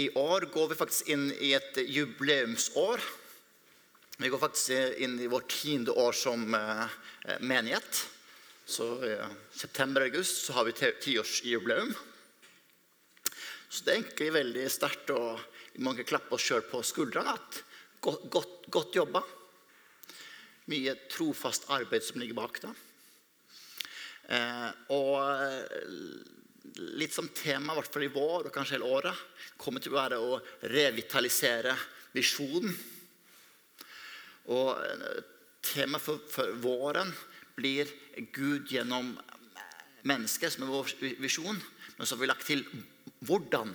I år går vi faktisk inn i et jubileumsår. Vi går faktisk inn i vårt tiende år som eh, menighet. Så i eh, september-august så har vi ti- tiårsjubileum. Så det er egentlig veldig sterkt å mange klappe oss sjøl på skuldrene. Godt, godt, godt jobba. Mye trofast arbeid som ligger bak det. Eh, og eh, litt som tema, i hvert fall i vår og kanskje hele året, kommer til å være å revitalisere visjonen. Og eh, temaet for, for våren blir Gud gjennom mennesket, som er vår visjon. Men så har vi lagt til hvordan.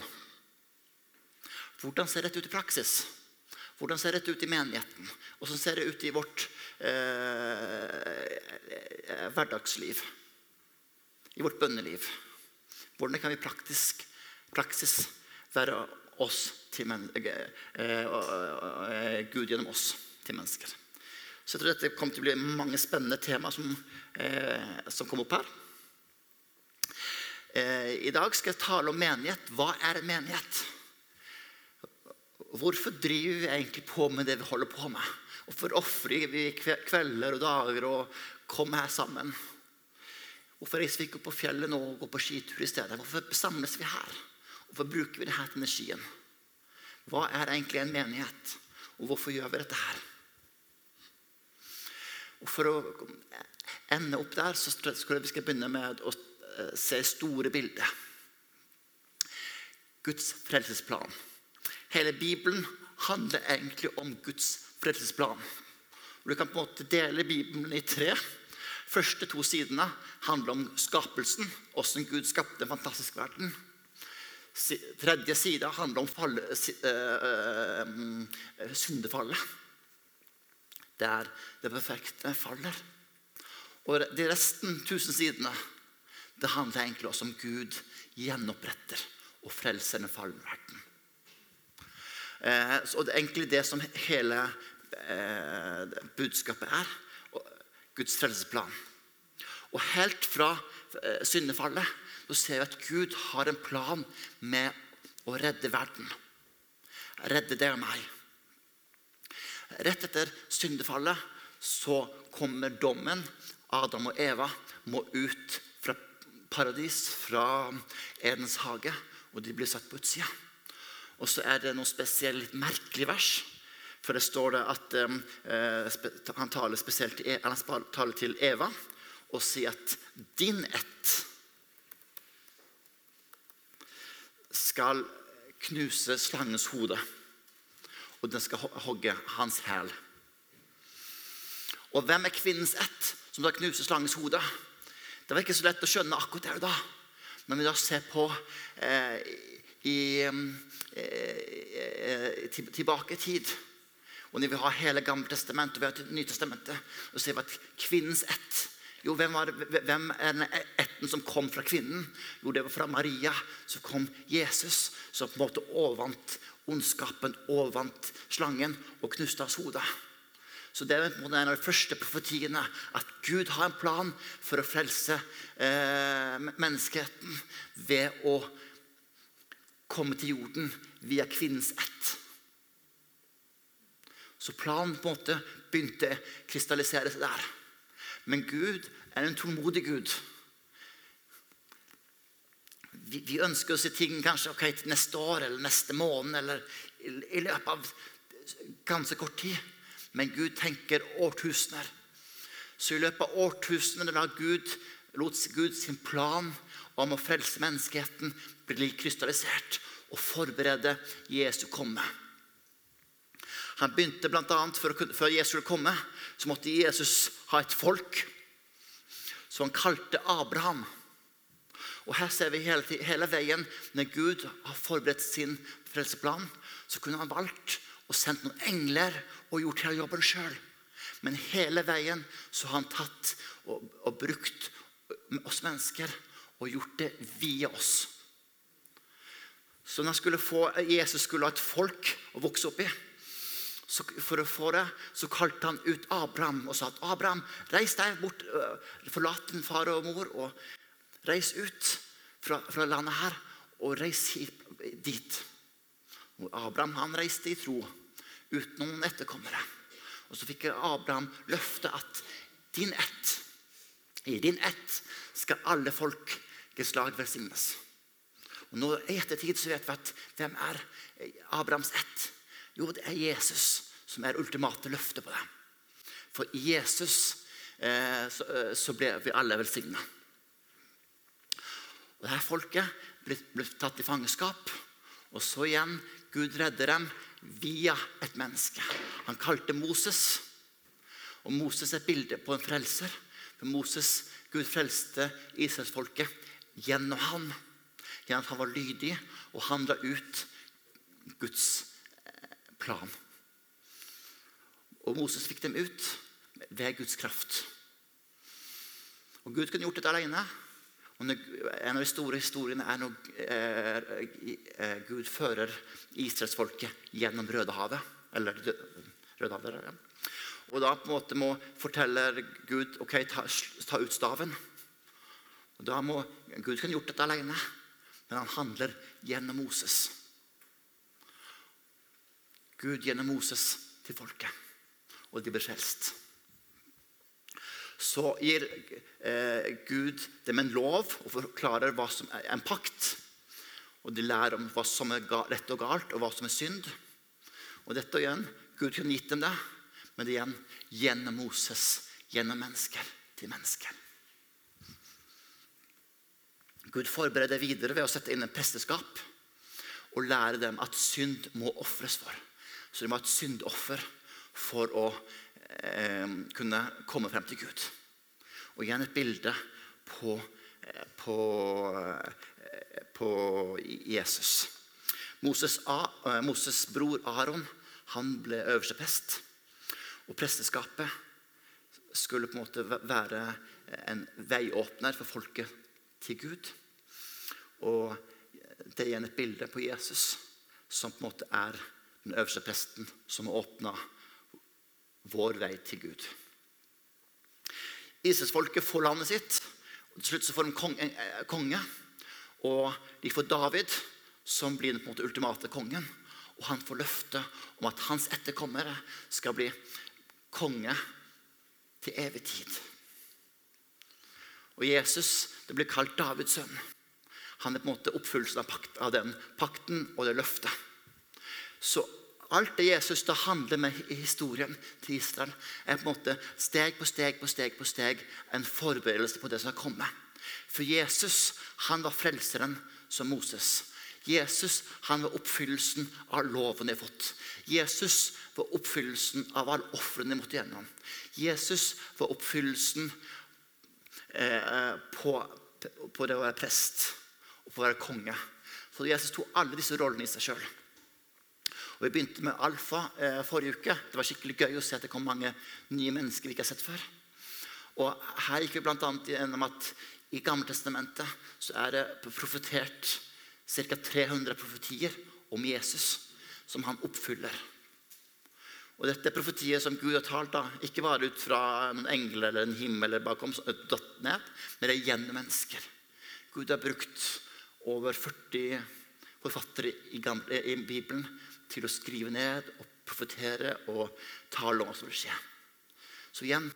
Hvordan ser dette ut i praksis? Hvordan ser dette ut i menigheten? Hvordan ser det ut i vårt eh, eh, hverdagsliv? I vårt bønneliv? Hvordan kan vi praktisk, praksis være oss til eh, eh, eh, Gud gjennom oss til mennesker? Så jeg tror dette kommer til å bli mange spennende tema som, eh, som kommer opp her. Eh, I dag skal jeg tale om menighet. Hva er en menighet? Hvorfor driver vi egentlig på med det vi holder på med? Hvorfor ofrer vi kvelder og dager og kommer her sammen? Hvorfor reiser vi ikke opp på fjellet nå og går på skitur i stedet? Hvorfor samles vi her? Hvorfor bruker vi denne energien? Hva er egentlig en menighet? Og hvorfor gjør vi dette her? Og For å ende opp der så skal vi begynne med å eh, se store bilder. Guds frelsesplan. Hele Bibelen handler egentlig om Guds frelsesplan. Du kan på en måte dele Bibelen i tre. Første to sidene handler om skapelsen, hvordan Gud skapte en fantastisk verden. Tredje side handler om falle, eh, syndefallet. Der det perfekte faller. Og de resten, tusen sidene, det handler egentlig også om Gud gjenoppretter og frelser den falne verden. Eh, så det er egentlig det som hele eh, budskapet er. Guds frelsesplan. Og helt fra eh, syndefallet så ser vi at Gud har en plan med å redde verden. Redde deg og meg. Rett etter syndefallet så kommer dommen. Adam og Eva må ut fra paradis, fra Edens hage, og de blir satt på utsida. Og så er det noe spesielt litt merkelig vers. For det står det at eh, han taler spesielt til, E- han taler til Eva og sier at din ett skal knuse slangens hode, og den skal hogge hans hæl. Og hvem er kvinnens ett som skal knuse slangens hode? Det var ikke så lett å skjønne akkurat der og da. Men vi da ser på eh, i, eh, eh, tilbake i tid Og når vi har hele Gamle testamentet og vi har Nytestamentet, så ser vi at kvinnens ett jo, hvem, var hvem er den etten som kom fra kvinnen? Jo, det var fra Maria. Så kom Jesus, som på en måte overvant ondskapen, overvant slangen og knuste hans hode. Så Det er en av de første profetiene at Gud har en plan for å frelse eh, menneskeheten ved å komme til jorden via kvinnens ett. Så planen på en måte begynte å krystallisere seg der. Men Gud er en tålmodig Gud. Vi, vi ønsker å se ting kanskje okay, til neste år eller neste måned eller i, i løpet av ganske kort tid. Men Gud tenker årtusener. Så i løpet av årtusener la Gud, lot Gud sin plan om å frelse menneskeheten bli krystallisert og forberede Jesu komme. Han begynte å kunne- Før Jesus skulle komme, så måtte Jesus ha et folk. Så han kalte Abraham. Og Her ser vi hele, hele veien når Gud har forberedt sin frelseplan, så kunne han valgt og sendt noen engler og gjort hele jobben sjøl. Men hele veien så har han tatt og, og brukt oss mennesker og gjort det via oss. Så når han skulle få, Jesus skulle ha et folk å vokse opp i, så for å få det, så kalte han ut Abraham og sa at Abraham, reis deg bort, forlat din far og mor, og reis ut fra, fra landet her, og reis hit, dit. Og Abraham han reiste i tro uten noen etterkommere. Og så fikk Abraham løftet at din ett, i din ett skal alle folkeslag velsignes. Og nå I ettertid så vet vi at hvem er Abrahams ett? Jo, det er Jesus som er ultimate løftet på det. For i Jesus eh, så, eh, så, ble vi alle velsigna. Og dette folket ble, ble tatt i fangenskap. Og så igjen Gud redder dem via et menneske. Han kalte Moses. Og Moses er et bilde på en frelser. For Moses, Gud frelste israelsfolket gjennom han. Gjennom at han var lydig og handla ut Guds eh, plan. Og Moses fikk dem ut ved Guds kraft. Og Gud kunne gjort dette alene. Og en av de store historiene er når eh, eh, Gud fører israelsfolket gjennom Rødehavet. Eller Rødehavet, ja. Og da på en måte må forteller Gud ok, ta, ta ut staven. Og da må, Gud kunne gjort dette alene, men han handler gjennom Moses. Gud gjennom Moses til folket, og de blir frelst så gir eh, Gud dem en lov og forklarer hva som er en pakt. Og De lærer om hva som er rett og galt, og hva som er synd. Og dette igjen, Gud kunne gitt dem det, men det igjen gjennom Moses, gjennom mennesker til mennesker. Gud forbereder videre ved å sette inn en presteskap og lære dem at synd må ofres for. Så de må ha et syndoffer for å eh, kunne komme frem til Gud. Og igjen et bilde på, eh, på, eh, på Jesus. Moses, A, Moses, bror Aron han ble øverste prest. Og presteskapet skulle på en måte være en veiåpner for folket til Gud. Og det er igjen et bilde på Jesus, som på en måte er den øverste presten som åpna vår vei til Gud. Israelsfolket får landet sitt. og Til slutt så får de eh, konge. Og de får David, som blir den på en måte ultimate kongen. Og han får løfte om at hans etterkommere skal bli konge til evig tid. Og Jesus det blir kalt Davids sønn. Han er på en måte oppfyllelsen av, pakt, av den pakten og det løftet. Så Alt det Jesus da handler med i historien til Israel, er på en måte steg på steg på steg på steg en forberedelse på det som har kommet. For Jesus han var frelseren som Moses. Jesus han var oppfyllelsen av loven de har fått. Jesus var oppfyllelsen av alle ofrene de måtte gjennom. Jesus var oppfyllelsen eh, på, på, det å være prest og på å være konge. Så Jesus tok alle disse rollene i seg sjøl. Og Vi begynte med alfa eh, forrige uke. Det var skikkelig gøy å se at det kom mange nye mennesker vi ikke har sett før. Og Her gikk vi bl.a. gjennom at i Gammeltestamentet så er det profetert ca. 300 profetier om Jesus som han oppfyller. Og Dette er profetiet som Gud har talt, da, ikke bare ut fra noen engler eller en himmel, eller bakom, ned, men det er gjennom mennesker. Gud har brukt over 40 forfattere i Bibelen til å skrive ned og profetere og tale om hva som vil skje. Så igjen,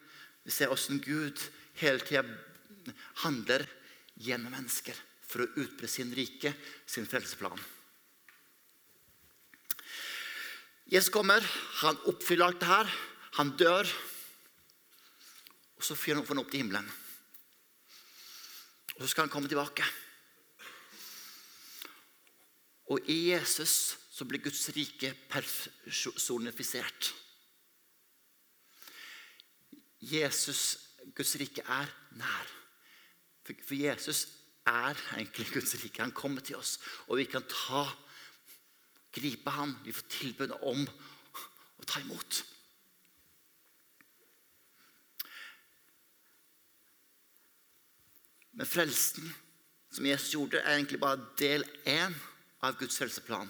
vi ser hvordan Gud hele tida handler gjennom mennesker for å utbre sin rike, sin frelsesplan. Jesus kommer, han oppfyller alt det her. Han dør. Og så fyrer han opp til himmelen. Og så skal han komme tilbake. Og i Jesus så blir Guds rike personifisert. Jesus, Guds rike, er nær. For Jesus er egentlig Guds rike. Han kommer til oss, og vi kan ta, gripe ham. Vi får tilbud om å ta imot. Men frelsen som Jesus gjorde, er egentlig bare del én av Guds helseplan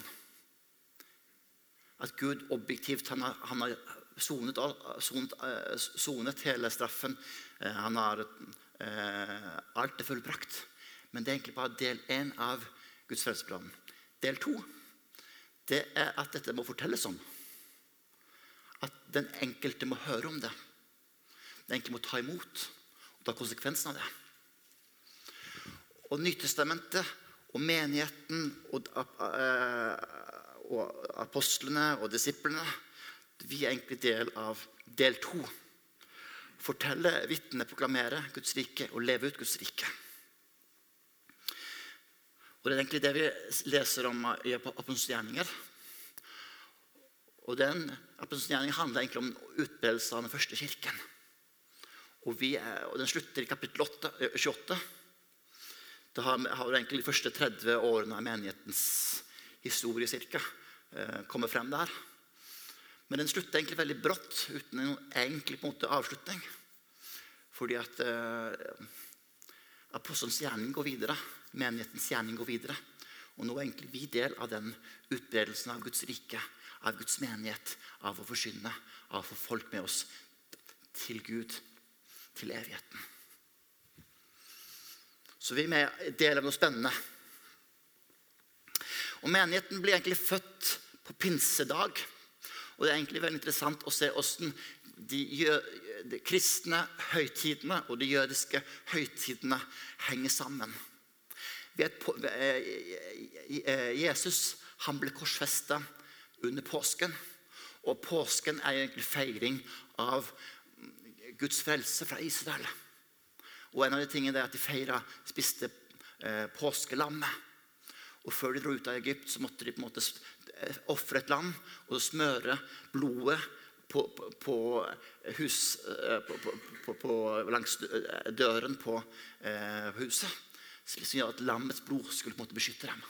at Gud objektivt han har, han har sonet, sonet, eh, sonet, hele straffen. Eh, han har eh, Alt er fullbrakt. Men det er egentlig bare del én av Guds frelsesplan. Del to det er at dette må fortelles om. At den enkelte må høre om det. Den enkelte må ta imot og ta konsekvensen av det. Og Nytestamentet og menigheten og, eh, og apostlene og disiplene vi er egentlig del av del to. Fortelle, vitne, proklamere Guds rike og leve ut Guds rike. Og Det er egentlig det vi leser om i Apostelens gjerninger. Og den Apostelens handler egentlig om utbredelse av den første kirken. Og, er, og Den slutter i kapittel 8, 28. Da har, har egentlig de første 30 årene av menighetens historie cirka, kommer frem der. Men den slutter egentlig veldig brått, uten noen egentlig på en måte avslutning. Fordi at eh, apostelens gjerning går videre. Menighetens gjerning går videre. Og nå er egentlig vi del av den utbredelsen av Guds rike, av Guds menighet, av å forsyne, av å få folk med oss til Gud, til evigheten. Så vi er med del av noe spennende. Og Menigheten blir egentlig født på pinsedag. Og Det er egentlig veldig interessant å se hvordan de, de kristne høytidene og de jødiske høytidene henger sammen. På, Jesus han ble korsfesta under påsken. Og påsken er egentlig feiring av Guds frelse fra Israel. Og en av de tingene er at de feira, spiste eh, påskelammet. Og før de dro ut av Egypt, så måtte de på en måte eh, ofre et lam og smøre blodet på, på, på, hus, eh, på, langs døren på eh, huset. Som gjør at lammets blod skulle på en måte beskytte dem.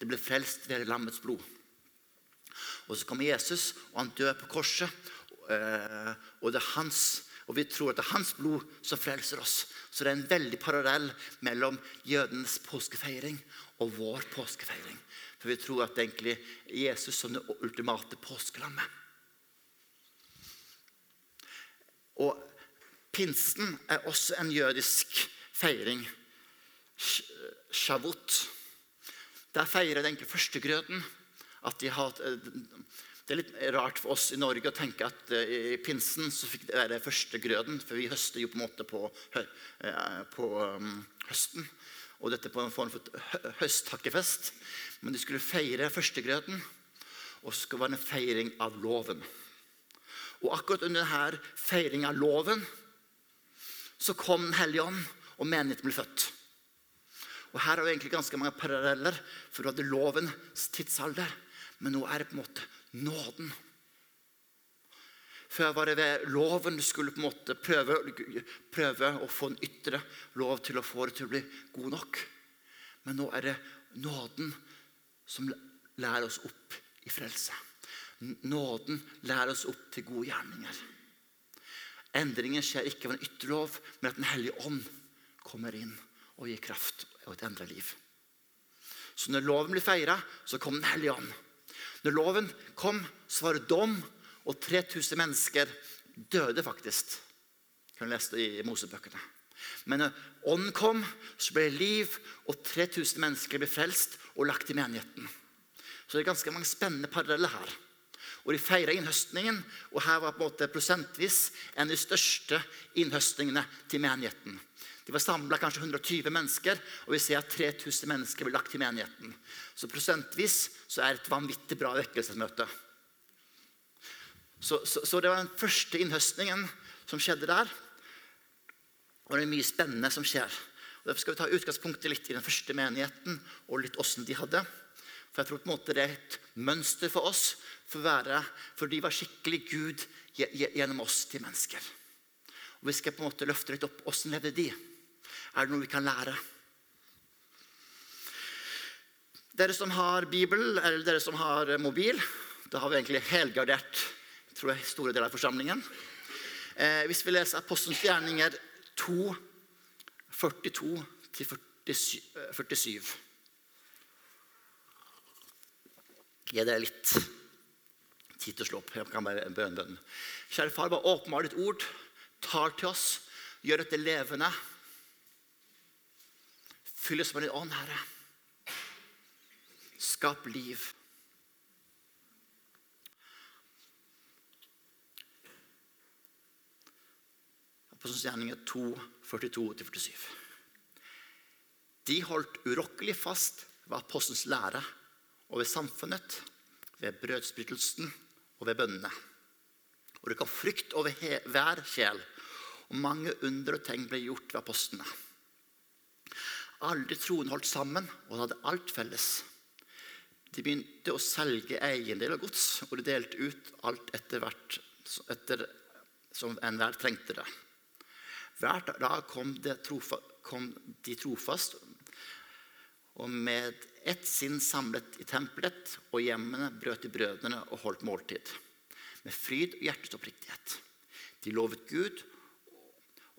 Det ble frelst ved lammets blod. Og Så kommer Jesus, og han dør på korset. Eh, og det er hans og vi tror at det er hans blod som frelser oss. Så det er en veldig parallell mellom jødenes påskefeiring og vår påskefeiring. For vi tror at det er Jesus som det ultimate påskelammet. Og pinsen er også en jødisk feiring. Shavut. Der feirer de egentlig førstegrøten. At de har det er litt rart for oss i Norge å tenke at uh, i pinsen så fikk det være førstegrøden, for vi høster jo på en måte på, uh, på um, høsten. Og dette på en form for høsthakkefest. Men de skulle feire førstegrøten, og så skulle det være en feiring av loven. Og akkurat under denne feiringen av loven så kom Den hellige ånd, og menigheten ble født. Og Her har vi egentlig ganske mange paralleller, for du hadde lovens tidsalder. Men nå er det på en måte nåden. Før var det ved loven du skulle på en måte prøve, prøve, å få en ytre lov til å få det til å bli god nok. Men nå er det nåden som lærer oss opp i frelse. Nåden lærer oss opp til gode gjerninger. Endringen skjer ikke ved en ytre lov, men at Den hellige ånd kommer inn og gir kraft og et endret liv. Så når loven blir feira, så kom Den hellige ånd. Når loven kom, så var det dom, og 3000 mennesker døde faktisk. Kan lese det i Mosebøkene. Men når ånden kom, så ble det liv, og 3000 mennesker ble frelst og lagt i menigheten. Så det er ganske mange spennende paralleller her. Og De feira innhøstningen, og her var på en måte prosentvis en av de største innhøstningene til menigheten. De var samla kanskje 120 mennesker, og vi ser at 3000 mennesker ble lagt til menigheten. Så prosentvis så er det et vanvittig bra vekkelsesmøte. Så, så, så, det var den første innhøstningen som skjedde der. Og det er mye spennende som skjer. Og Derfor skal vi ta utgangspunktet litt i den første menigheten og litt åssen de hadde. For jeg tror på en måte det er et mønster for oss, for, være, for de var skikkelig Gud gjennom oss til mennesker. Og Vi skal på en måte løfte litt opp åssen levde de. Er det noe vi kan lære? Dere som har Bibel, eller dere som har mobil Da har vi egentlig helgardert tror jeg, store deler av forsamlingen. Eh, hvis vi leser Apostelens gjerninger 2, 42-47 Gi dere litt tid til å slå opp. Jeg kan bare bønne, bønn. Kjære far, bare åpenbar ditt ord. Tal til oss. Gjør dette levende. Fyll oss med din ånd, Herre. Skap liv. Apostelens gjerninger 2, 42-47. De holdt urokkelig fast ved apostelens lære og ved samfunnet, ved brødsbrytelsen og ved bønnene. Og det kom frykt over hver kjel og mange under og tegn ble gjort ved apostlene. Alle de troende holdt sammen og hadde alt felles. De begynte å selge eiendeler og gods, og de delte ut alt etter hvert etter som enhver trengte det. Hver dag kom, trofa, kom de trofast og med ett sinn samlet i tempelet, og hjemmene brøt de brødrene og holdt måltid. Med fryd og hjertets oppriktighet. De lovet Gud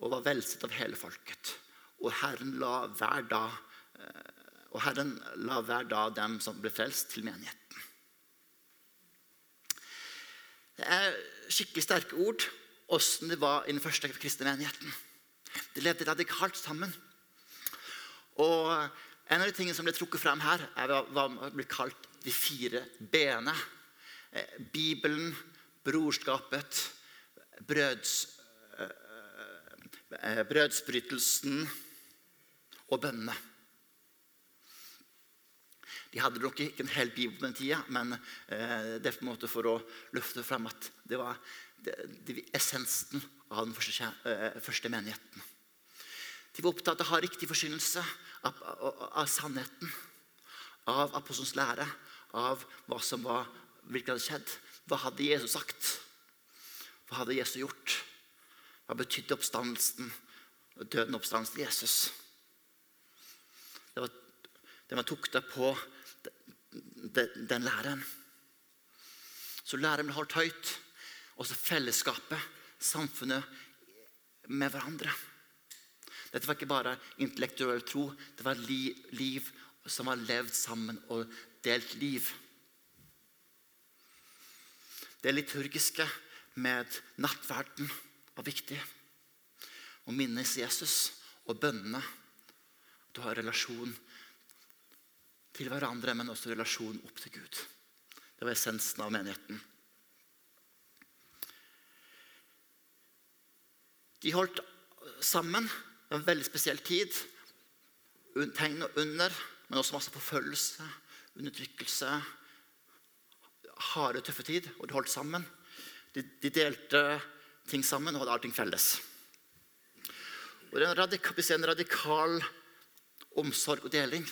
og var velsett av hele folket. Og Herren la hver dag, eh, og Herren la hver dag dem som ble frelst, til menigheten. Det er skikkelig sterke ord åssen det var i den første kristne menigheten. De levde radikalt sammen. Og En av de tingene som ble trukket frem her, er hva som blir kalt de fire b-ene. Eh, Bibelen, brorskapet, brøds, eh, brødsbrytelsen og bønnene. De hadde nok ikke en hel bibel på den tida, men eh, det er på en måte for å løfte frem at det var essensen av den eh, første, menigheten. De var opptatt av å ha riktig forsynelse av, av, av sannheten, av apostelens lære, av hva som var, virkelig hadde skjedd. Hva hadde Jesus sagt? Hva hadde Jesus gjort? Hva betydde oppstandelsen, døden oppstandelsen til Jesus? Det man tukta på den, læren. Så læren ble holdt høyt. Også fellesskapet, samfunnet med hverandre. Dette var ikke bare intellektuell tro. Det var liv, liv som var levd sammen og delt liv. Det liturgiske med nattverden var viktig. Å minnes Jesus og bønnene. Du har relasjon til hverandre, men også relasjon opp til Gud. Det var essensen av menigheten. De holdt sammen. Det var en veldig spesiell tid. Tegn og under, men også masse forfølgelse, undertrykkelse. Harde, tøffe tid. Og de holdt sammen. De, de delte ting sammen og hadde allting felles. Og det er en radikal, en radikal omsorg og deling.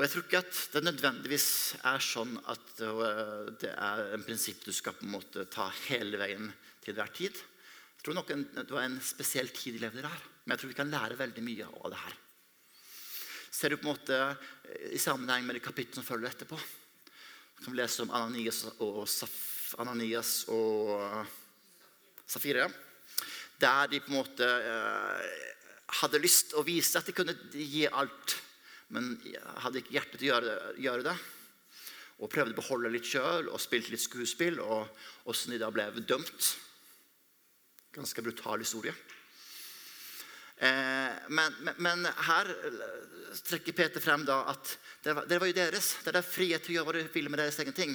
Og jeg tror ikke at det nødvendigvis er sånn at det er en prinsipp du skal på en måte ta hele veien til hver tid. Jeg tror nok det var en spesiell tid de levde her. Men jeg tror vi kan lære veldig mye av det her. Ser du på en måte i sammenheng med det kapittelet som følger etterpå, du kan vi lese om Ananias og, Saf Ananias og Safire. Der de på en måte eh, hadde lyst å vise at de kunne gi alt men jeg hadde ikke hjerte til å gjøre, gjøre det. Og prøvde å beholde litt sjøl og spilte litt skuespill. Og åssen de da ble dømt. Ganske brutal historie. Eh, men, men, men, her trekker Peter frem da at det var, det var jo deres. Det er der frihet til å gjøre hva du vil med deres egen ting.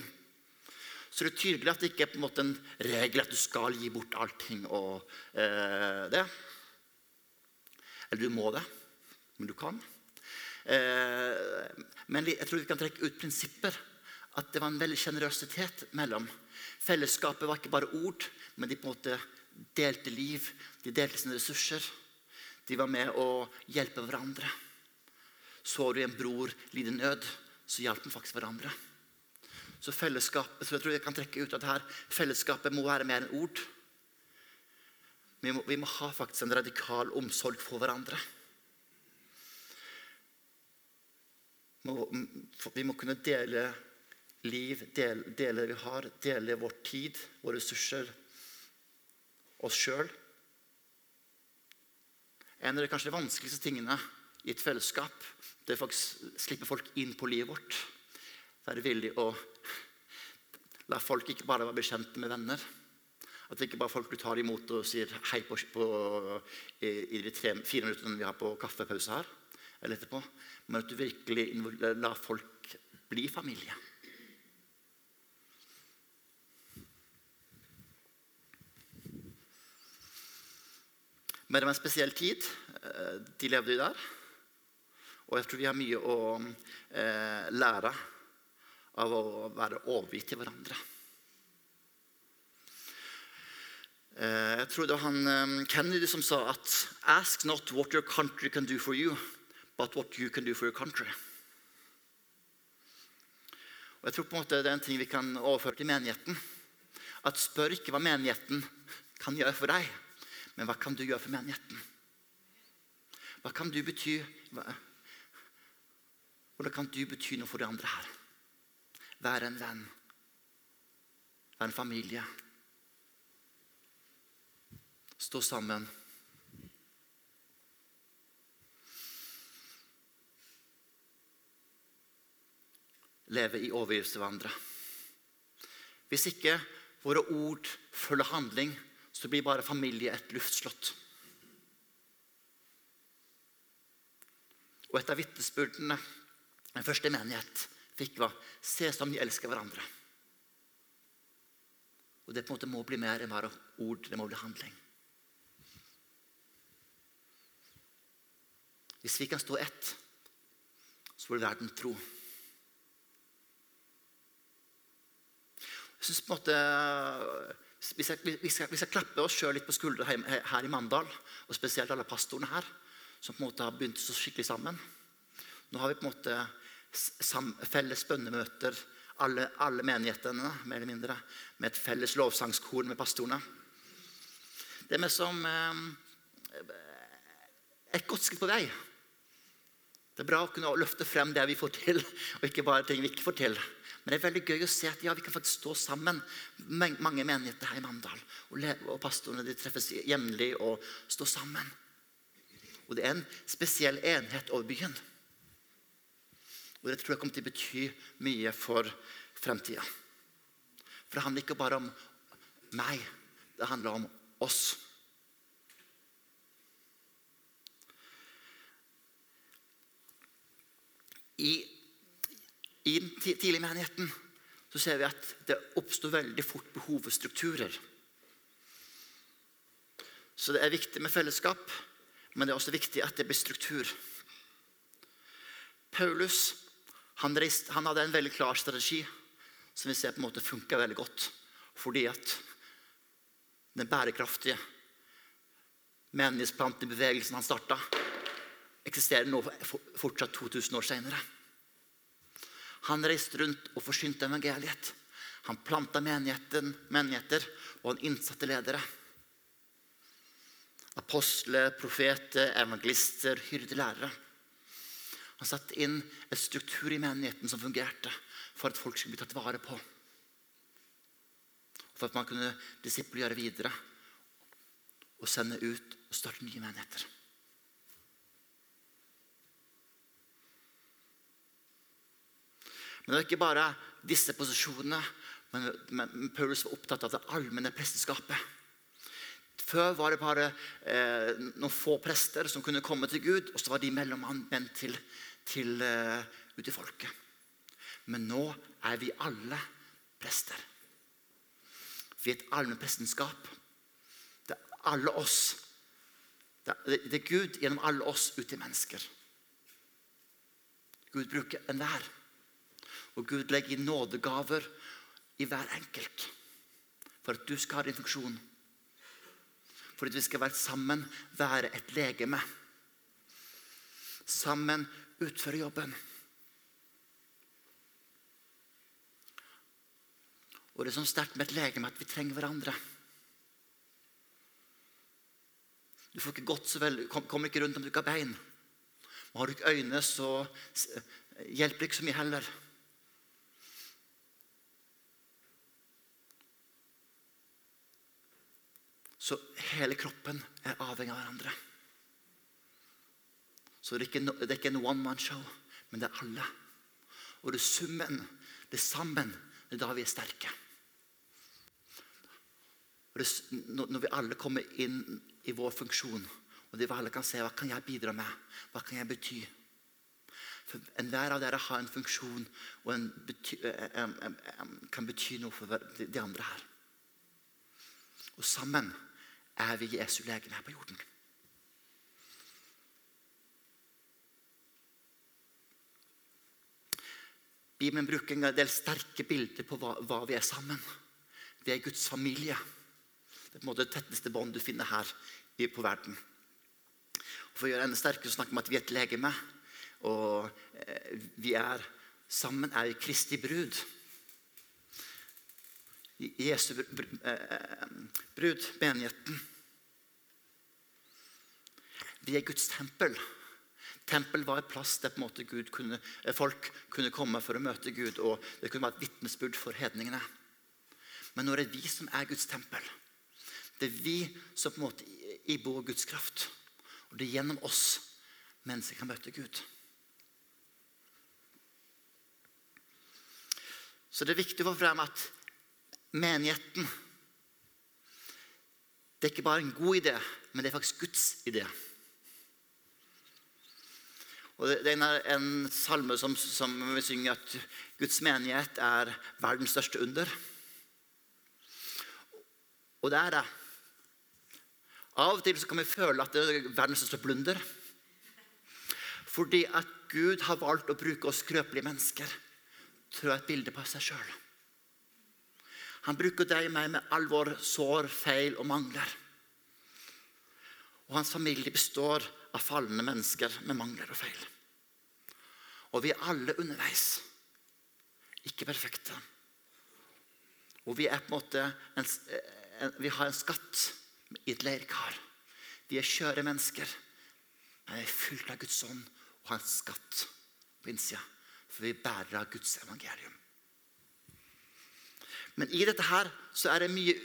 Så det er tydelig at det ikke er på en måte en regel at du skal gi bort allting og eh, det. Eller du må det, men du kan. Eh, men jeg tror vi kan trekke ut prinsipper. At det var en veldig sjenerøsitet mellom. Fellesskapet var ikke bare ord, men de på en måte delte liv. De delte sine ressurser. De var med å hjelpe hverandre. Så du en bror lide nød, så hjalp de faktisk hverandre. Så fellesskapet, så jeg tror jeg kan trekke ut at her, fellesskapet må være mer enn ord. Vi må, vi må ha faktisk en radikal omsorg for hverandre. Vi må kunne dele liv, dele, det vi har, dele vår tid, våre ressurser, oss sjøl. En av de kanskje vanskeligste tingene i et fellesskap det er faktisk slippe folk inn på livet vårt. Være villig å la folk ikke bare være bekjent med venner. At det ikke bare folk du tar imot og sier hei på, på i, i, de tre, fire minuttene vi har på kaffepause her eller etterpå, men at du virkelig lar folk bli familie. Men det var en spesiell tid eh, de levde i der. Og jeg tror vi har mye å eh, lære av å være overgitt til hverandre. Eh, jeg tror det var han Kennedy som sa at Ask not what your country can do for you, but what you can do for your country. Og jeg tror på en måte Det er en ting vi kan overføre til menigheten. At Spør ikke hva menigheten kan gjøre for deg, men hva kan du gjøre for menigheten? Hva kan du bety Hvordan kan du bety noe for de andre her? Være en venn. Være en familie. Stå sammen. Leve i overgivelse hverandre. Hvis ikke våre ord følger handling, så blir bare familie et luftslott. Og et av vitnesbyrdene den første menighet fikk, var se som de elsker hverandre. Og det på en måte må bli mer enn bare ord. Det må bli handling. Hvis vi kan stå ett, så vil verden tro. Jeg synes på en måte vi skal, vi skal, vi skal klappe oss sjøl litt på skuldra her i Mandal, og spesielt alle pastorene her, som på en måte har begynt så skikkelig sammen. Nå har vi på en måte felles bønnemøter, alle, alle menighetene, mer eller mindre, med et felles lovsangskor med pastorene. Det er mer som eh, et godt skritt på vei. Det er bra å kunne løfte frem det vi får til, og ikke bare ting vi ikke får til. Men det er veldig gøy å se at ja, vi kan faktisk stå sammen, mange menigheter her i Mandal. Og, og pastorene de treffes jevnlig og står sammen. Og det er en spesiell enhet over byen. Og det tror jeg kommer til å bety mye for fremtida. For det handler ikke bare om meg, det handler om oss. I i den tidlige menigheten så ser vi at det oppstår veldig fort behov for strukturer. Så det er viktig med fellesskap, men det er også viktig at det blir struktur. Paulus han, reiste, han hadde en veldig klar strategi som vi ser på en måte funka veldig godt. Fordi at den bærekraftige menighetsplantbevegelsen han starta, eksisterer nå fortsatt 2000 år senere. Han reiste rundt og forsynte evangeliet. Han planta menigheter, og han innsatte ledere. Apostler, profeter, evangelister, hyrdelærere. Han satte inn en struktur i menigheten som fungerte for at folk skulle bli tatt vare på. For at man kunne disippelgjøre videre og sende ut og starte nye menigheter. Men det er ikke bare disse posisjonene. Men, men Paulus var opptatt av det allmenne presteskapet. Før var det bare eh, noen få prester som kunne komme til Gud, og så var de mellommenn til, til uh, ut i folket. Men nå er vi alle prester. Vi er et allmennprestenskap. Det er alle oss. Det er, det er Gud gjennom alle oss ut til mennesker. Gud bruker enhver. Og Gud legger nådegaver i hver enkelt for at du skal ha din funksjon. For at vi skal være sammen, være et legeme. Sammen utføre jobben. Og det er sånn sterkt med et legeme at vi trenger hverandre. Du får ikke gått så vel, kommer ikke rundt om du ikke har bein. Men har du ikke øyne, så hjelper det ikke så mye heller. Så hele kroppen er avhengig av hverandre. Så det er ikke, det er ikke en one man show, men det er alle. Og det er summen, det er sammen, det er da vi er sterke. Det, når vi alle kommer inn i vår funksjon, og vi alle kan se hva kan jeg bidra med, hva kan jeg bety For Enhver av dere har en funksjon og en bety, en, en, kan bety noe for de andre her. Og sammen er vi Jesu legen her på jorden. Bibelen bruker en del sterke bilder på hva, hva vi er sammen. Vi er Guds familie. Det er på en måte det tetteste bånd du finner her på verden. Og for å gjøre det enda sterkere så snakker vi om at vi er et legeme. Og eh, vi er sammen er vi Kristi brud. Jesu eh, brud, menigheten. Vi er Guds tempel. Tempel var et plass der en kunne, eh, folk kunne komme for å møte Gud. og Det kunne være et vitnesbyrd for hedningene. Men nå er det vi som er Guds tempel. Det er vi som på en måte ibor Guds kraft. Og det er gjennom oss mennesker kan møte Gud. Så det er viktig å få frem at menigheten Det er ikke bare en god idé, men det er faktisk Guds idé. Og Det er en salme som, som vi synger at Guds menighet er verdens største under. Og det er det. Av og til kan vi føle at det er verdens største blunder. Fordi at Gud har valgt å bruke oss skrøpelige mennesker til å ha et bilde på seg sjøl. Han bruker deg og meg med all vår sår, feil og mangler. Og hans familie består av falne mennesker med mangler og feil. Og vi er alle underveis. Ikke perfekte. Og vi er på en måte en, en, vi har en skatt i et leirkar. Vi er skjøre mennesker. Men vi er fylt av Guds ånd og har en skatt på innsida. For vi bærer av Guds evangelium. Men i dette her så er det mye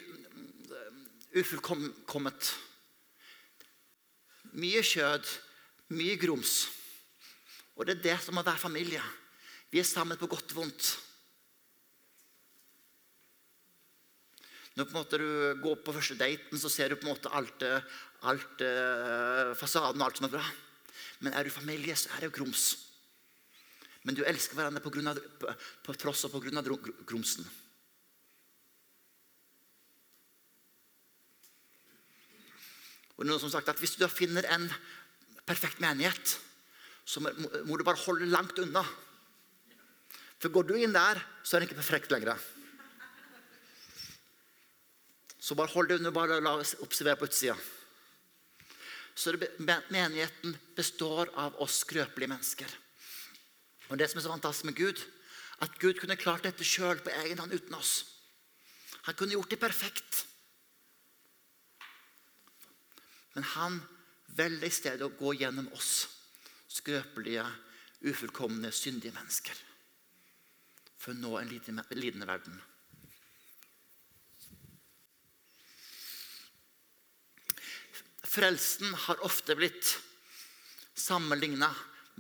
ufullkomment. Mye kjød, mye grums. Og det er det som må være familie. Vi er sammen på godt og vondt. Når på en måte du går på første daten, så ser du på en måte alt, alt eh, fasaden og alt som er bra. Men er du familie, så er det jo grums. Men du elsker hverandre på, grunn av, på, på tross og på grunn av det Og noen som sagt at Hvis du finner en perfekt menighet, så må, du bare holde langt unna. For går du inn der, så er det ikke perfekt lenger. Så bare hold deg under, bare la oss observere på utsida. Så det, Menigheten består av oss skrøpelige mennesker. Og Det som er så fantastisk med Gud, at Gud kunne klart dette sjøl på egen hånd uten oss. Han kunne gjort det perfekt. Men han velger i stedet å gå gjennom oss, skrøpelige, ufullkomne, syndige mennesker, for å nå en lidende verden. Frelsen har ofte blitt sammenligna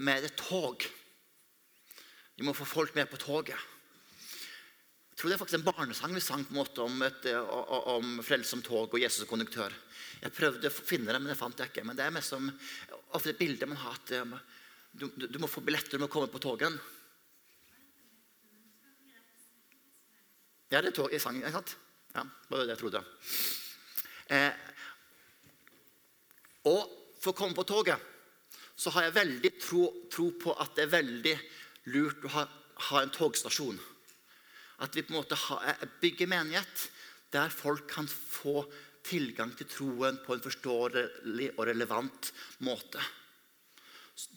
med et tog. Vi må få folk med på toget. Jeg tror det er faktisk en barnesang vi sang på en måte om, et, om frelse som tog og Jesus som konduktør. Jeg prøvde å finne det, men det fant jeg ikke. Men det er mest som ofte et bilde man har at um, du, du, må få billetter, du må komme på toget. Ja, det er tog i sangen, ikke sant? Ja, det var det jeg trodde. Eh, og for å komme på toget så har jeg veldig tro, tro på at det er veldig lurt å ha, ha, en togstasjon. At vi på en måte eh, bygger menighet der folk kan få tilgang til troen på en forståelig og relevant måte.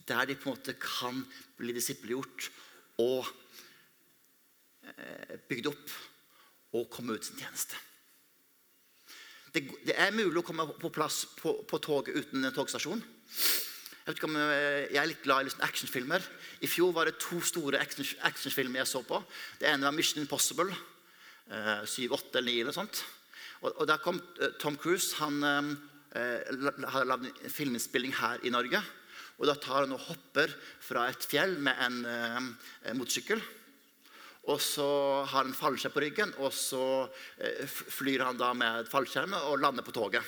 Der de på en måte kan bli disiplegjort og eh, bygd opp og komme ut sin tjeneste. Det, det, er mulig å komme på plass på, på toget uten en togstasjon. Jeg, om, eh, jeg, er litt glad i liksom actionfilmer. I fjor var det to store actionfilmer jeg så på. Det ene var 'Mission Impossible'. Syv, 7, 8 eller 9 eller sånt. Og, og Der kom eh, Tom Cruise. Han eh, har lagd filminnspilling her i Norge. Og Da tar han og hopper fra et fjell med en eh, motorsykkel. Og så har han fallskjerm på ryggen, og så eh, flyr han da med fallskjermen og lander på toget.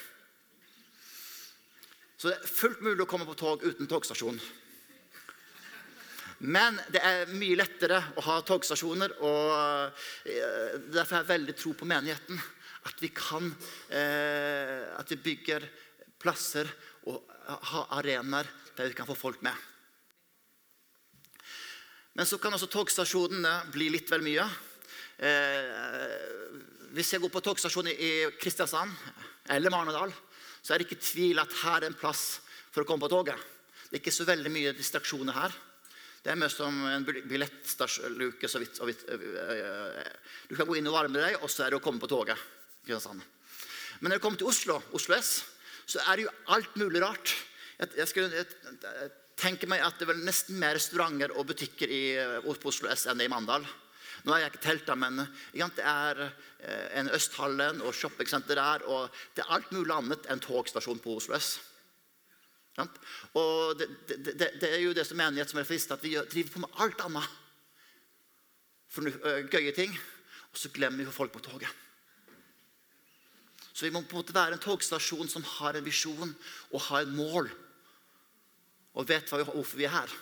Så det er fullt mulig å komme på tog uten togstasjon. Men det er mye lettere å ha togstasjoner. og eh, Derfor har jeg veldig tro på menigheten. At vi kan eh, At vi bygger plasser og har arenaer der vi kan få folk med. Men så kan også togstasjonene bli litt vel mye. Eh, hvis jeg går på togstasjonen i Kristiansand eller Marnardal, så er det ikke tvil at her er en plass for å komme på toget. Det er ikke så veldig mye distraksjoner her. Det er mer som en billettluke. Du kan gå inn og varme deg, og så er det å komme på toget. Men når jeg kommer til Oslo, Oslo S, så er det jo alt mulig rart. Jeg, jeg, skulle, jeg, tenker meg at det er nesten mer restauranter og butikker i, Oslo S enn det i Mandal. Nå er jeg ikke telt, men det er eh, en Østhallen og shoppingsenter der. Og det er alt mulig annet enn togstasjon på Oslo S. Og det, det, det, er jo det som menighet som er frist, at vi driver på med alt annet. For eh, gøye ting. Og så glemmer vi folk på toget. Så vi må på en måte være en togstasjon som har en visjon og har et mål. Og vet hvorfor vi er her.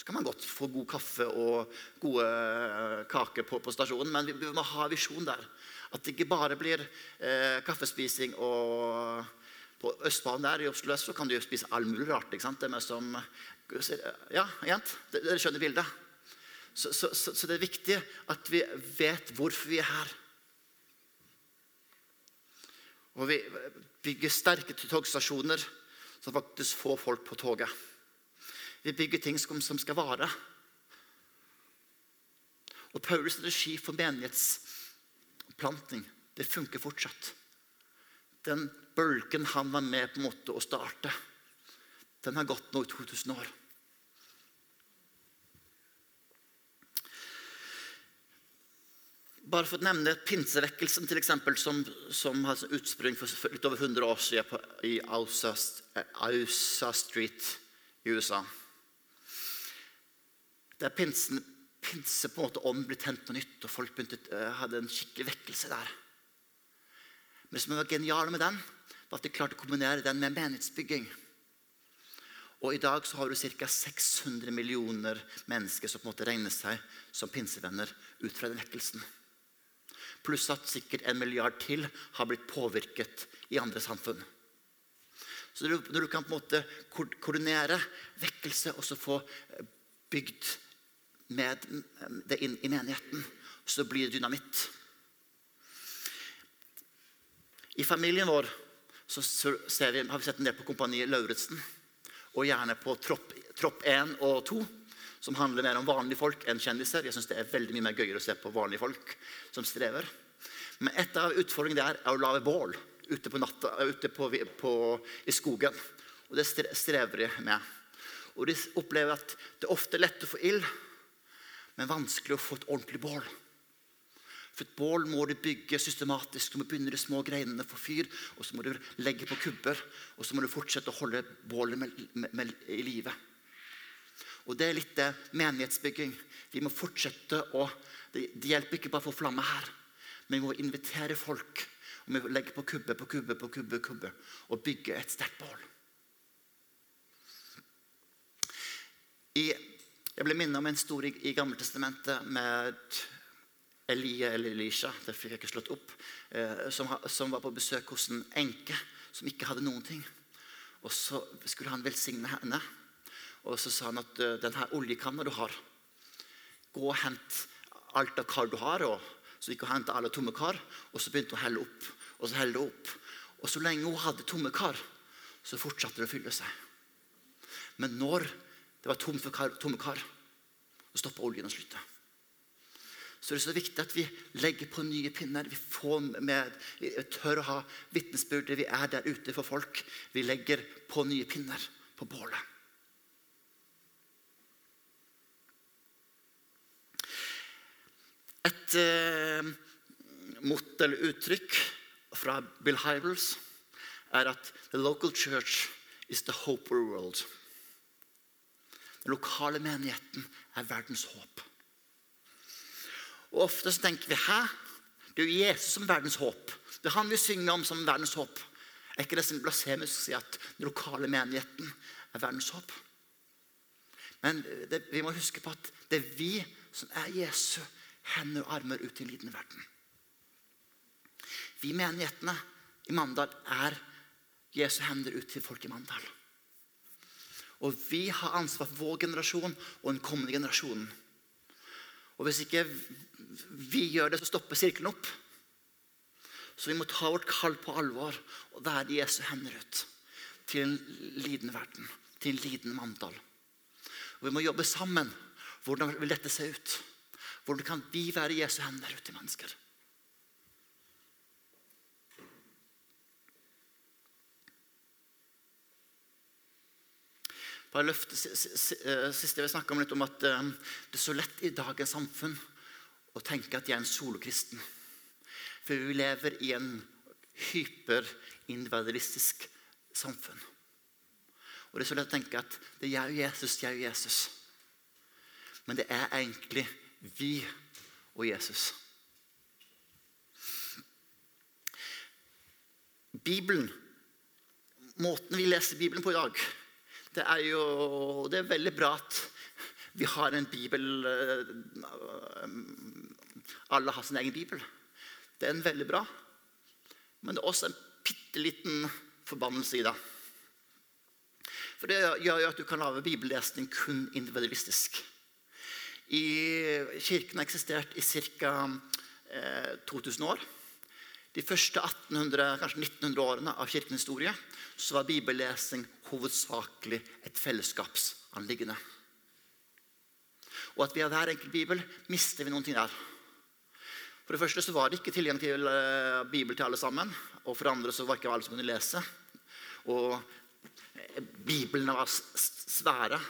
Så kan man godt få god kaffe og gode eh, kaker på, på stasjonen, men vi må ha visjon der. At det ikke bare blir eh, kaffespising og På Østbanen der i Oslo så kan du jo spise all mulig rart. ikke sant? Det er som Ja, jent, dere skjønner bildet. Så, så, så, så, det er viktig at vi vet hvorfor vi er her. Og vi bygger sterke togstasjoner som faktisk får folk på toget. Vi bygger ting som skal vare. Og Paulus' strategi for menighetsplanting det funker fortsatt. Den bølgen han var med på en måte å starte, den har gått nå i 2000 år. Bare for å nevne pinsevekkelsen, til eksempel, som, som har utspring for litt over 100 år siden på, i Ausa, Street i USA. Der pinsen, pinse på en måte ånd ble tent på nytt, og folk begynte, uh, hadde en skikkelig vekkelse der. Men det som var genialt med den, var at de klarte å kombinere den med menighetsbygging. Og I dag så har du ca. 600 millioner mennesker som på en måte regner seg som pinsevenner ut fra den vekkelsen. Pluss at sikkert en milliard til har blitt påvirket i andre samfunn. Så når du kan på en måte koordinere vekkelse og så få eh, bygd med det inn i menigheten, så blir det dynamitt. I familien vår vi, har vi sett en del på Kompaniet Lauritzen. Og gjerne på tropp, tropp 1 og 2 som handler mer om vanlige folk enn kjendiser. Jeg synes Det er veldig mye mer gøyere å se på vanlige folk som strever. Men et av utfordringene der er å lage bål ute, på natta, ute på, på, i skogen. Og Det strever de med. Og De opplever at det ofte er lett å få ild, men vanskelig å få et ordentlig bål. For et bål må du bygge systematisk. Du må begynne de små greinene for fyr. Og så må du legge på kubber. Og så må du fortsette å holde bålet med, med, med, i live. Og det er litt det menighetsbygging. Vi må fortsette å Det, hjelper ikke bare å få flamme her, men vi må invitere folk. Og vi må legge på kubbe på kubbe på kubbe, kubbe og bygge et sterkt bål. jeg ble minnet om en stor i, i Gammeltestamentet med Elie eller Elisha det fikk jeg ikke slått opp, eh, som, som, var på besøk hos en enke som ikke hadde noen ting. Og Så skulle han velsigne henne. Og så sa han at uh, denne oljekanna du har, gå og hent alt av kar du har. Og så gikk hun og hentet alle tomme kar, og så begynte hun å helle opp. Og så helle opp. Og så lenge hun hadde tomme kar, så fortsatte det å fylle seg. Men når det var tomt for kar, tomme kar, så stoppa oljen å slutte. Så det er så viktig at vi legger på nye pinner. Vi med, vi tør å ha vitnesbyrder. Vi er der ute for folk. Vi legger på nye pinner på bålet. Et eh, motto eller uttrykk fra Bill Hybels er at «The local church is the hope of the world». Den lokale menigheten er verdens håp. Og Ofte så tenker vi hæ? Det er jo Jesus som er verdens håp. Det er han vi synger om som verdens håp. Er ikke det blasfemisk å si at den lokale menigheten er verdens håp? Men det, vi må huske på at det er vi som er Jesu hender og armer ut til en liten verden. Vi menighetene i Mandal er Jesu hender ut til folk i Mandal. Og vi har ansvar for vår generasjon og den kommende generasjonen. Og hvis ikke vi gjør det, så stopper sirkelen opp. Så vi må ta vårt kall på alvor og være Jesu hender ut til en lidende verden, til en lidende Mandal. Og vi må jobbe sammen. Hvordan vil dette se ut? Hvordan kan vi være Jesu hender ut til mennesker? Bare løfte, siste Sist jeg vil snakke om litt om at eh, det er så lett i dagens samfunn å tenke at jeg er en solokristen. For vi lever i en hyperindividualistisk samfunn. Og det er så lett å tenke at det er jeg og Jesus, jeg og Jesus. Men det er egentlig vi og Jesus. Bibelen, måten vi leser Bibelen på i dag det er jo det er veldig bra at vi har en bibel eh, Alle har sin egen bibel. Det er en veldig bra. Men det er også en bitte liten forbannelse i det. For det gjør jo at du kan lage bibellesning kun individualistisk. I Kirken har eksistert i ca. Eh, 2000 år. De første 1800, kanskje 1900 årene av kirkens historie så var bibellesing hovedsakelig et fellesskapsanliggende. Og at vi har hver enkelt bibel, mister vi noen ting der. For det første så var det ikke tilgang til uh, bibel til alle sammen. Og for det andre så var ikke alle som kunne lese. Og uh, biblene var svære.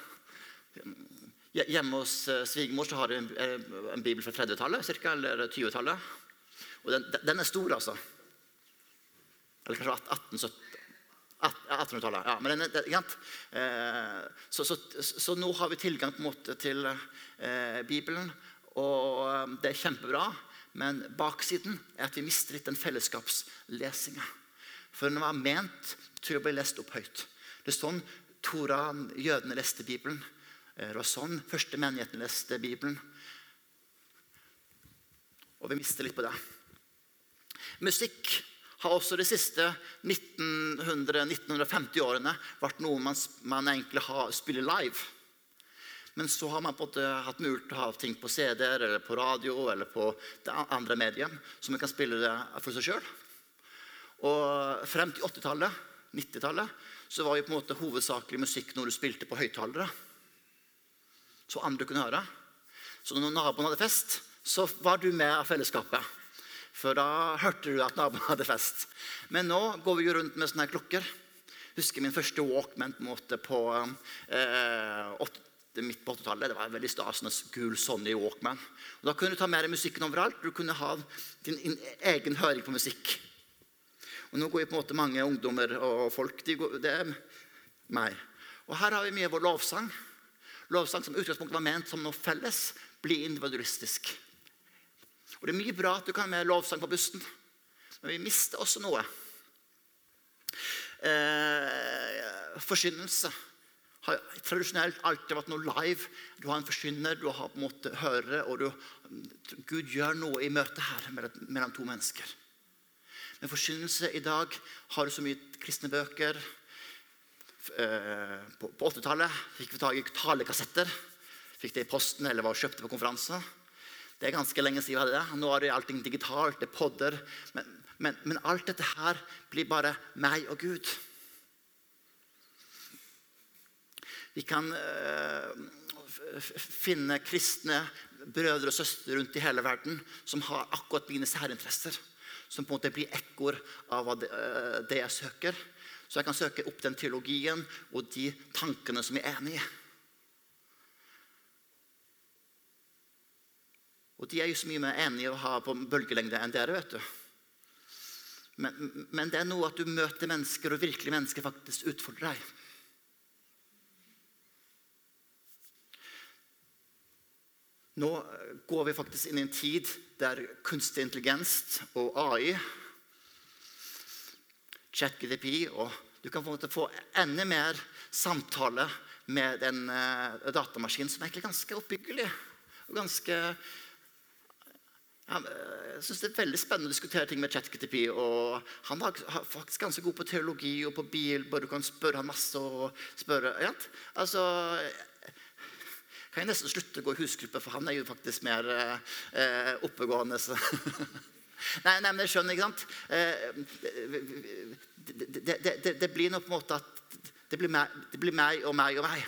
Hjemme hos uh, svigermor har de en, en, bibel fra 30-tallet eller 20-tallet. Og den, den, er stor, altså. Eller kanskje 1800-tallet. Ja, men den, den, eh, så, så, så, nå har vi tilgang på en måte til eh, Bibelen, og eh, det er kjempebra. Men baksiden er at vi mister litt den fellesskapslesinga. For den var ment til å bli lest opp høyt. Det er sånn Tora, jødene leste Bibelen. Eh, det var sånn første menigheten leste Bibelen. Og vi mister litt på det. Musikk har også de siste 1900-1950 årene vært noe man, man egentlig har, spiller live. Men så har man på en måte hatt mulighet til å ha ting på CD-er eller på radio eller på det andre medium, så man kan spille det for seg sjøl. Og frem til 80-tallet, 90-tallet, så var jo på en måte hovedsakelig musikk når du spilte på høyttalere. Så andre kunne høre. Så når naboen hadde fest, så var du med av fellesskapet. For da hørte du at naboen hadde fest. Men nå går vi jo rundt med sånne klokker. Husker min første Walkman på, en måte på eh, midt på 80-tallet. Det var en veldig stas med gul Sonny Walkman. Og da kunne du ta med deg musikken overalt. Du kunne ha din egen høring på musikk. Og Nå går jo på en måte mange ungdommer og folk de går, Det er meg. Og her har vi mye av vår lovsang. Lovsang som utgangspunktet var ment som noe felles, bli individualistisk. Og Det er mye bra at du kan ha med lovsang på bussen, men vi mister også noe. Eh, forkynnelse har tradisjonelt alltid vært noe live. Du har en forkynner, du har på en måte hørere, og du, Gud gjør noe i møtet her mellom to mennesker. Men forkynnelse i dag har du så mye kristne bøker. Eh, på 80-tallet fikk vi tak i talekassetter. Fikk det i posten eller var kjøpte på konferanse. Det er ganske lenge siden vi hadde det. Nå er det allting digitalt. det er podder. Men, men, men alt dette her blir bare meg og Gud. Vi kan øh, finne kristne brødre og søstre rundt i hele verden som har akkurat mine særinteresser. Som på en måte blir ekkoer av det, øh, det jeg søker. Så jeg kan søke opp den teologien og de tankene som jeg er enig i. Og de er jo så mye mer enige å ha på bølgelengde enn dere. vet du. Men, men, det er noe at du møter mennesker, og virkelige mennesker faktisk utfordrer deg. Nå går vi faktisk inn i en tid der kunstig intelligens og AI ChatGDP og Du kan få, få enda mer samtale med en uh, datamaskin som er egentlig ganske oppbyggelig og ganske han, eh, jeg synes Det er veldig spennende å diskutere ting med ChatGTP. og Han er faktisk ganske god på teologi og på bil. bare Du kan spørre han masse. og spørre, ja. Altså, kan jeg nesten slutte å gå i husgruppe, for han er jo faktisk mer eh, oppegående. Nei, nei, men jeg skjønner, ikke sant? Eh, det, det, det, det, blir nå på en måte at det blir, meg, blir meg og meg og meg.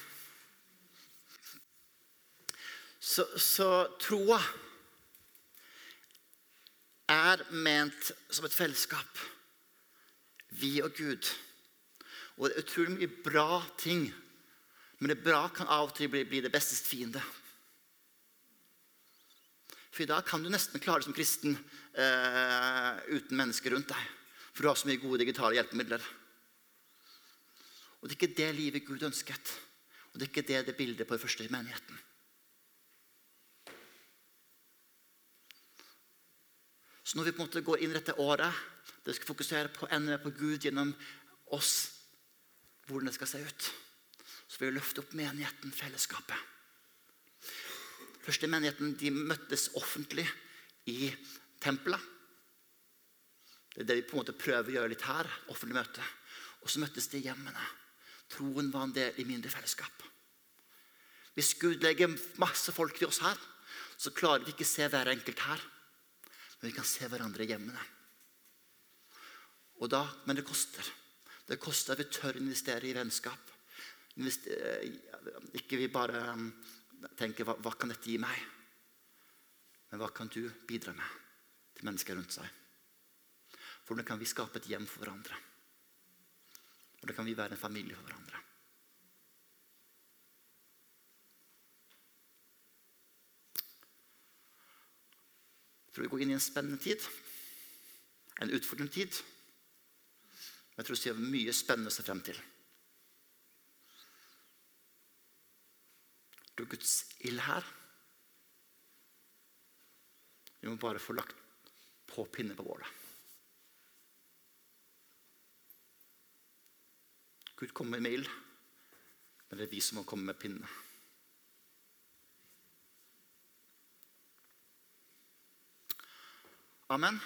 Så, så troa er ment som et fellesskap. Vi og Gud. Og det er utrolig mye bra ting. Men det bra kan av og til bli, bli det bestes fiende. For i dag kan du nesten klare det som kristen eh, uten mennesker rundt deg. For du har så mye gode digitale hjelpemidler. Og det er ikke det livet Gud ønsket. Og det er ikke det det bildet på den første menigheten. Så når vi på en måte går inn i dette året, det skal fokusere på enda mer på Gud gjennom oss, hvordan det skal se ut, så vil vi løfte opp menigheten, fellesskapet. Første menigheten de møttes offentlig i tempelet. Det er det vi på en måte prøver å gjøre litt her. offentlig møte. Og så møttes de i hjemmene. Troen var en del i mindre fellesskap. Hvis Gud legger masse folk til oss her, så klarer vi ikke se hver enkelt her. Men vi kan se hverandre i hjemmene. Og da, men det koster. Det koster at vi tør å investere i vennskap. Ikke vi bare um, tenker hva, hva kan dette gi meg? Men hva kan du bidra med til mennesker rundt seg? Hvordan kan vi skape et hjem for hverandre? Hvordan kan vi være en familie for hverandre? Jeg tror vi går inn i en spennende tid. En utfordrende tid. Men jeg tror vi har mye spennende å se frem til. Er Guds ild her. Vi må bare få lagt på pinne på bålet. Gud kommer med ild, men det er vi som må komme med pinne. Amen.